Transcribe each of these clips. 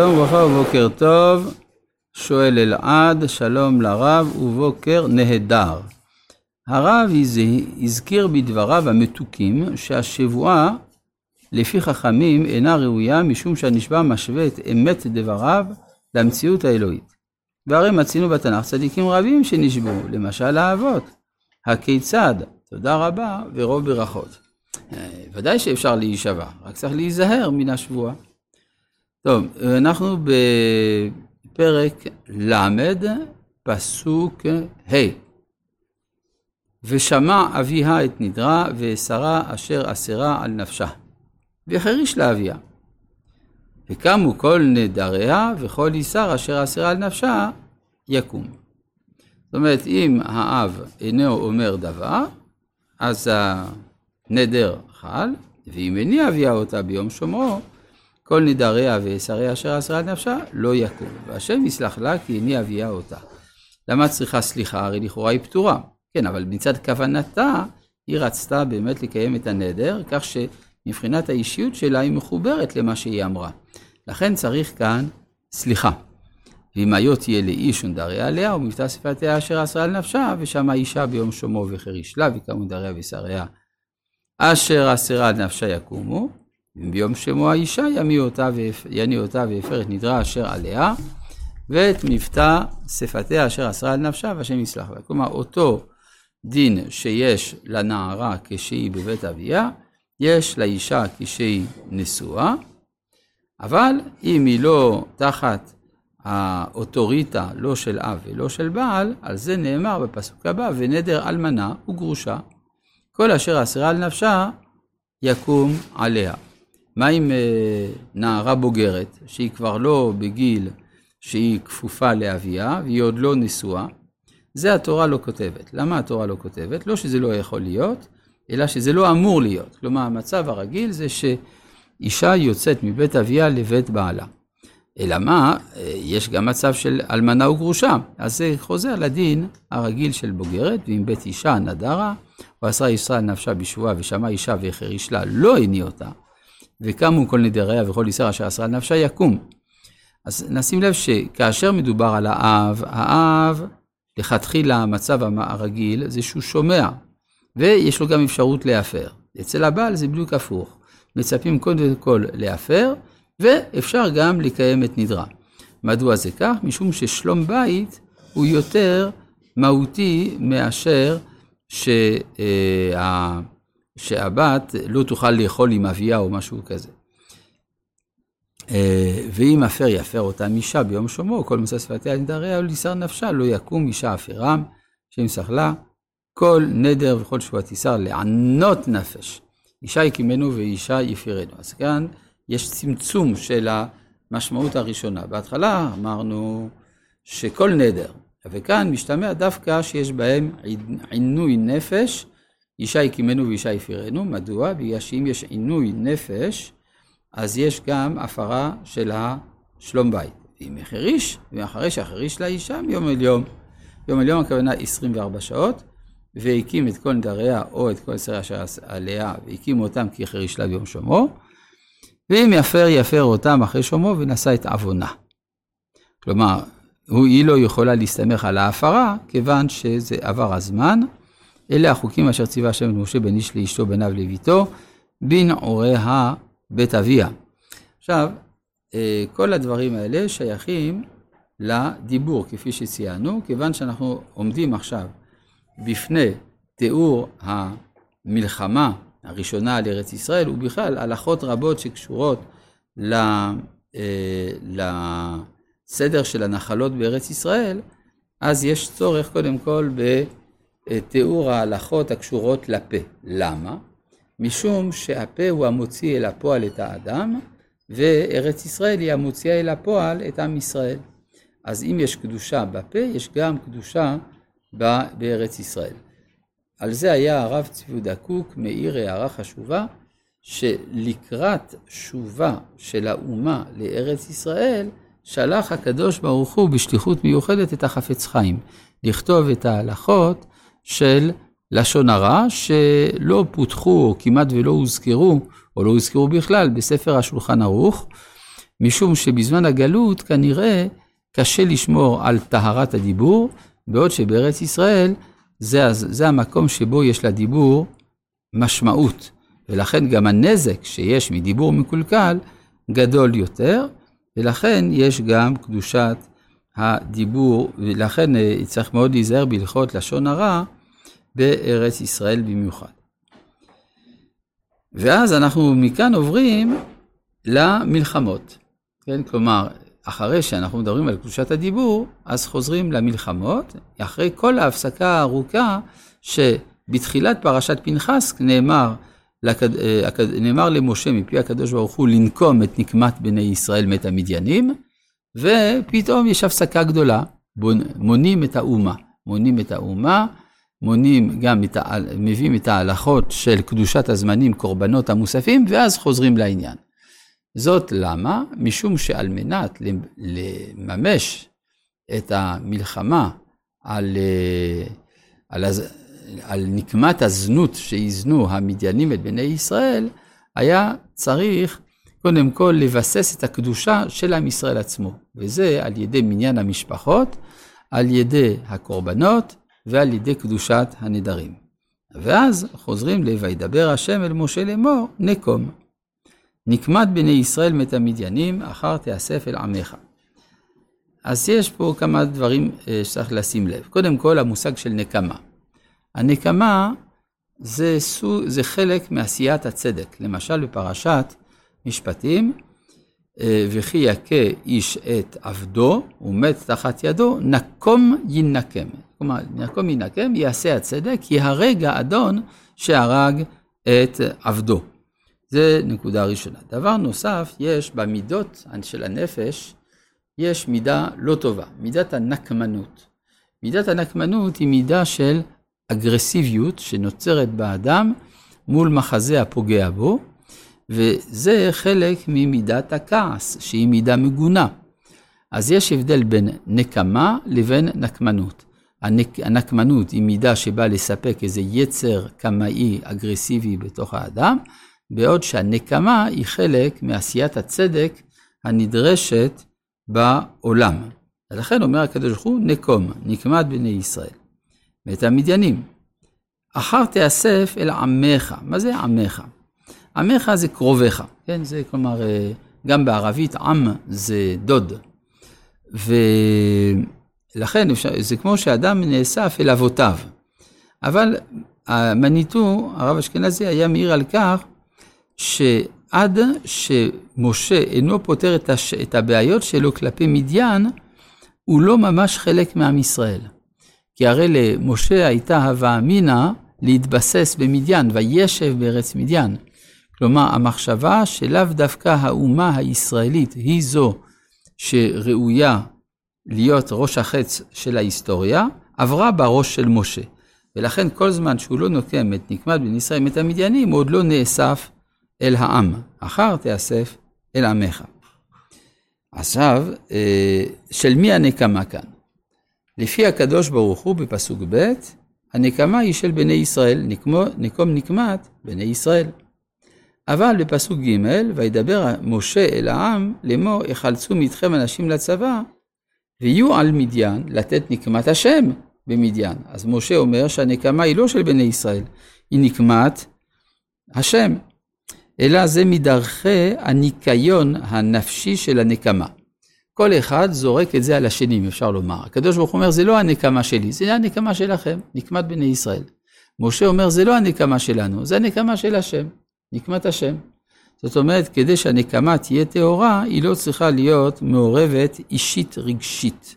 שלום וברכה ובוקר טוב, שואל אלעד, שלום לרב ובוקר נהדר. הרב הזכיר בדבריו המתוקים שהשבועה לפי חכמים אינה ראויה משום שהנשבע משווה את אמת דבריו למציאות האלוהית. והרי מצינו בתנ"ך צדיקים רבים שנשבעו, למשל האבות. הכיצד? תודה רבה ורוב ברכות. אה, ודאי שאפשר להישבע, רק צריך להיזהר מן השבועה. טוב, אנחנו בפרק ל', פסוק ה'. ושמע אביה את נדרה, ואסרה אשר אסרה על נפשה. וחריש לאביה. וקמו כל נדריה, וכל איסר אשר אסרה על נפשה, יקום. זאת אומרת, אם האב אינו אומר דבר, אז הנדר חל, ואם איני אביה אותה ביום שומרו, כל נדריה ושריה אשר אסרה על נפשה, לא יקום. והשם יסלח לה כי איני אביה אותה. למה צריכה סליחה? הרי לכאורה היא פתורה. כן, אבל מצד כוונתה, היא רצתה באמת לקיים את הנדר, כך שמבחינת האישיות שלה היא מחוברת למה שהיא אמרה. לכן צריך כאן סליחה. ואם היו תהיה לאיש ונדריה עליה, ומבטא שפתיה אשר אסרה על נפשה, ושמה אישה ביום שומו וחריש לה, נדריה ושריה אשר אסרה על נפשה יקומו. ביום שמו האישה ימי אותה יני אותה והפר את נדרה אשר עליה, ואת מבטא שפתיה אשר אסרה על נפשה, והשם יסלח לה. כלומר, אותו דין שיש לנערה כשהיא בבית אביה, יש לאישה כשהיא נשואה, אבל אם היא לא תחת האוטוריטה, לא של אב ולא של בעל, על זה נאמר בפסוק הבא, ונדר אלמנה וגרושה, כל אשר אסרה על נפשה, יקום עליה. מה עם אה, נערה בוגרת, שהיא כבר לא בגיל שהיא כפופה לאביה, והיא עוד לא נשואה? זה התורה לא כותבת. למה התורה לא כותבת? לא שזה לא יכול להיות, אלא שזה לא אמור להיות. כלומר, המצב הרגיל זה שאישה יוצאת מבית אביה לבית בעלה. אלא מה, אה, יש גם מצב של אלמנה וגרושה, אז זה חוזר לדין הרגיל של בוגרת, ואם בית אישה נדרה, או עשרה ישראל נפשה בשבועה ושמע אישה והחריש לה, לא הניע אותה, וקמו כל נדריה וכל ישראל אשר עשרה נפשה יקום. אז נשים לב שכאשר מדובר על האב, האב, לכתחילה המצב הרגיל זה שהוא שומע, ויש לו גם אפשרות להפר. אצל הבעל זה בדיוק הפוך. מצפים קודם כל להפר, ואפשר גם לקיים את נדרה. מדוע זה כך? משום ששלום בית הוא יותר מהותי מאשר שה... שהבת לא תוכל לאכול עם אביה או משהו כזה. אה, ואם אפר יפר אותם אישה ביום שומו, כל מסע שפתיה נדריה ולשר נפשה, לא יקום אישה אפרם, שם שכלה, כל נדר וכל שבועת ישר לענות נפש. אישה יקימנו ואישה יפירנו. אז כאן יש צמצום של המשמעות הראשונה. בהתחלה אמרנו שכל נדר, וכאן משתמע דווקא שיש בהם עינוי נפש, אישה הקימנו ואישה יפירנו. מדוע? בגלל שאם יש עינוי נפש, אז יש גם הפרה של השלום בית. ואם החריש, ואחרי שהחריש לאישה מיום אל יום. יום אל יום הכוונה 24 שעות, והקים את כל נדריה או את כל שרי אשר עליה, והקים אותם כי החריש לה ביום שומו. ואם יפר, יפר אותם אחרי שומו ונשא את עוונה. כלומר, היא לא יכולה להסתמך על ההפרה, כיוון שזה עבר הזמן. אלה החוקים אשר ציווה השם את משה בן איש לאשתו בניו לביתו, בנעוריה בית אביה. עכשיו, אה, כל הדברים האלה שייכים לדיבור, כפי שציינו, כיוון שאנחנו עומדים עכשיו בפני תיאור המלחמה הראשונה על ארץ ישראל, ובכלל הלכות רבות שקשורות אה, לסדר של הנחלות בארץ ישראל, אז יש צורך קודם כל בתיאור ההלכות הקשורות לפה. למה? משום שהפה הוא המוציא אל הפועל את האדם, וארץ ישראל היא המוציאה אל הפועל את עם ישראל. אז אם יש קדושה בפה, יש גם קדושה בארץ ישראל. על זה היה הרב צבי קוק מאיר הערה חשובה, שלקראת שובה של האומה לארץ ישראל, שלח הקדוש ברוך הוא בשליחות מיוחדת את החפץ חיים, לכתוב את ההלכות של לשון הרע, שלא פותחו או כמעט ולא הוזכרו, או לא הוזכרו בכלל, בספר השולחן ערוך, משום שבזמן הגלות כנראה קשה לשמור על טהרת הדיבור, בעוד שבארץ ישראל זה, זה המקום שבו יש לדיבור משמעות, ולכן גם הנזק שיש מדיבור מקולקל גדול יותר, ולכן יש גם קדושת הדיבור, ולכן אה, צריך מאוד להיזהר בהלכות לשון הרע בארץ ישראל במיוחד. ואז אנחנו מכאן עוברים למלחמות. כן, כלומר, אחרי שאנחנו מדברים על קדושת הדיבור, אז חוזרים למלחמות, אחרי כל ההפסקה הארוכה שבתחילת פרשת פנחס נאמר, לקד... אה, נאמר למשה מפי הקדוש ברוך הוא לנקום את נקמת בני ישראל מת המדיינים, ופתאום יש הפסקה גדולה, מונים את האומה, מונים את האומה, מונים גם ה... מביאים את ההלכות של קדושת הזמנים, קורבנות המוספים, ואז חוזרים לעניין. זאת למה? משום שעל מנת לממש את המלחמה על, אה, על, על נקמת הזנות שאיזנו המדיינים את בני ישראל, היה צריך קודם כל לבסס את הקדושה של עם ישראל עצמו, וזה על ידי מניין המשפחות, על ידי הקורבנות ועל ידי קדושת הנדרים. ואז חוזרים ל"וידבר השם אל משה לאמור, נקום". נקמת בני ישראל מת המדיינים, אחר תיאסף אל עמך. אז יש פה כמה דברים אה, שצריך לשים לב. קודם כל, המושג של נקמה. הנקמה זה, סוג, זה חלק מעשיית הצדק. למשל, בפרשת משפטים, וכי יכה איש את עבדו, הוא מת תחת ידו, נקום ינקם. כלומר, נקום ינקם, יעשה הצדק, יהרג האדון שהרג את עבדו. זה נקודה ראשונה. דבר נוסף, יש במידות של הנפש, יש מידה לא טובה, מידת הנקמנות. מידת הנקמנות היא מידה של אגרסיביות שנוצרת באדם מול מחזה הפוגע בו, וזה חלק ממידת הכעס, שהיא מידה מגונה. אז יש הבדל בין נקמה לבין נקמנות. הנק, הנקמנות היא מידה שבאה לספק איזה יצר קמאי אגרסיבי בתוך האדם, בעוד שהנקמה היא חלק מעשיית הצדק הנדרשת בעולם. ולכן אומר הקדוש ברוך הוא, נקום, נקמת בני ישראל. ואת המדיינים. אחר תאסף אל עמך. מה זה עמך? עמך זה קרוביך, כן? זה כלומר, אה, גם בערבית עם זה דוד. ולכן זה כמו שאדם נאסף אל אבותיו. אבל המניטו, הרב אשכנזי, היה מעיר על כך שעד שמשה אינו פותר את, הש... את הבעיות שלו כלפי מדיין, הוא לא ממש חלק מעם ישראל. כי הרי למשה הייתה הווה אמינא להתבסס במדיין, וישב בארץ מדיין. כלומר, המחשבה שלאו דווקא האומה הישראלית היא זו שראויה להיות ראש החץ של ההיסטוריה, עברה בראש של משה. ולכן כל זמן שהוא לא נוקם את נקמת בן ישראל את המדיינים, הוא עוד לא נאסף אל העם, אחר תאסף אל עמך. עכשיו, אה, של מי הנקמה כאן? לפי הקדוש ברוך הוא בפסוק ב', הנקמה היא של בני ישראל, נקמו, נקום נקמת בני ישראל. אבל בפסוק ג', וידבר משה אל העם לאמור, יחלצו מאיתכם אנשים לצבא, ויהיו על מדיין לתת נקמת השם במדיין. אז משה אומר שהנקמה היא לא של בני ישראל, היא נקמת השם. אלא זה מדרכי הניקיון הנפשי של הנקמה. כל אחד זורק את זה על השני, אם אפשר לומר. הקדוש ברוך הוא אומר, זה לא הנקמה שלי, זה הנקמה שלכם, נקמת בני ישראל. משה אומר, זה לא הנקמה שלנו, זה הנקמה של השם, נקמת השם. זאת אומרת, כדי שהנקמה תהיה טהורה, היא לא צריכה להיות מעורבת אישית רגשית.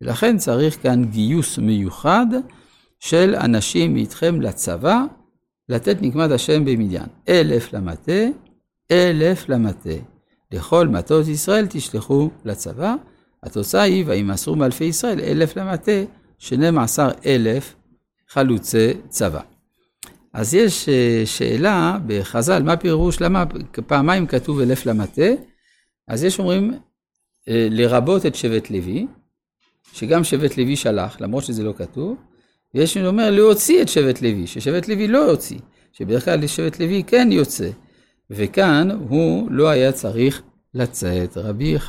ולכן צריך כאן גיוס מיוחד של אנשים מאיתכם לצבא, לתת נקמת השם במדיין. אלף למטה, אלף למטה. לכל מטות ישראל תשלחו לצבא. התוצאה היא, וימסרו מאלפי ישראל אלף למטה, שנים עשר אלף חלוצי צבא. אז יש אה, שאלה בחז"ל, מה פירוש, למה פעמיים כתוב אלף למטה? אז יש אומרים, אה, לרבות את שבט לוי, שגם שבט לוי שלח, למרות שזה לא כתוב, ויש מי אומר להוציא את שבט לוי, ששבט לוי לא יוציא, שבדרך כלל שבט לוי כן יוצא. וכאן הוא לא היה צריך לצאת רבי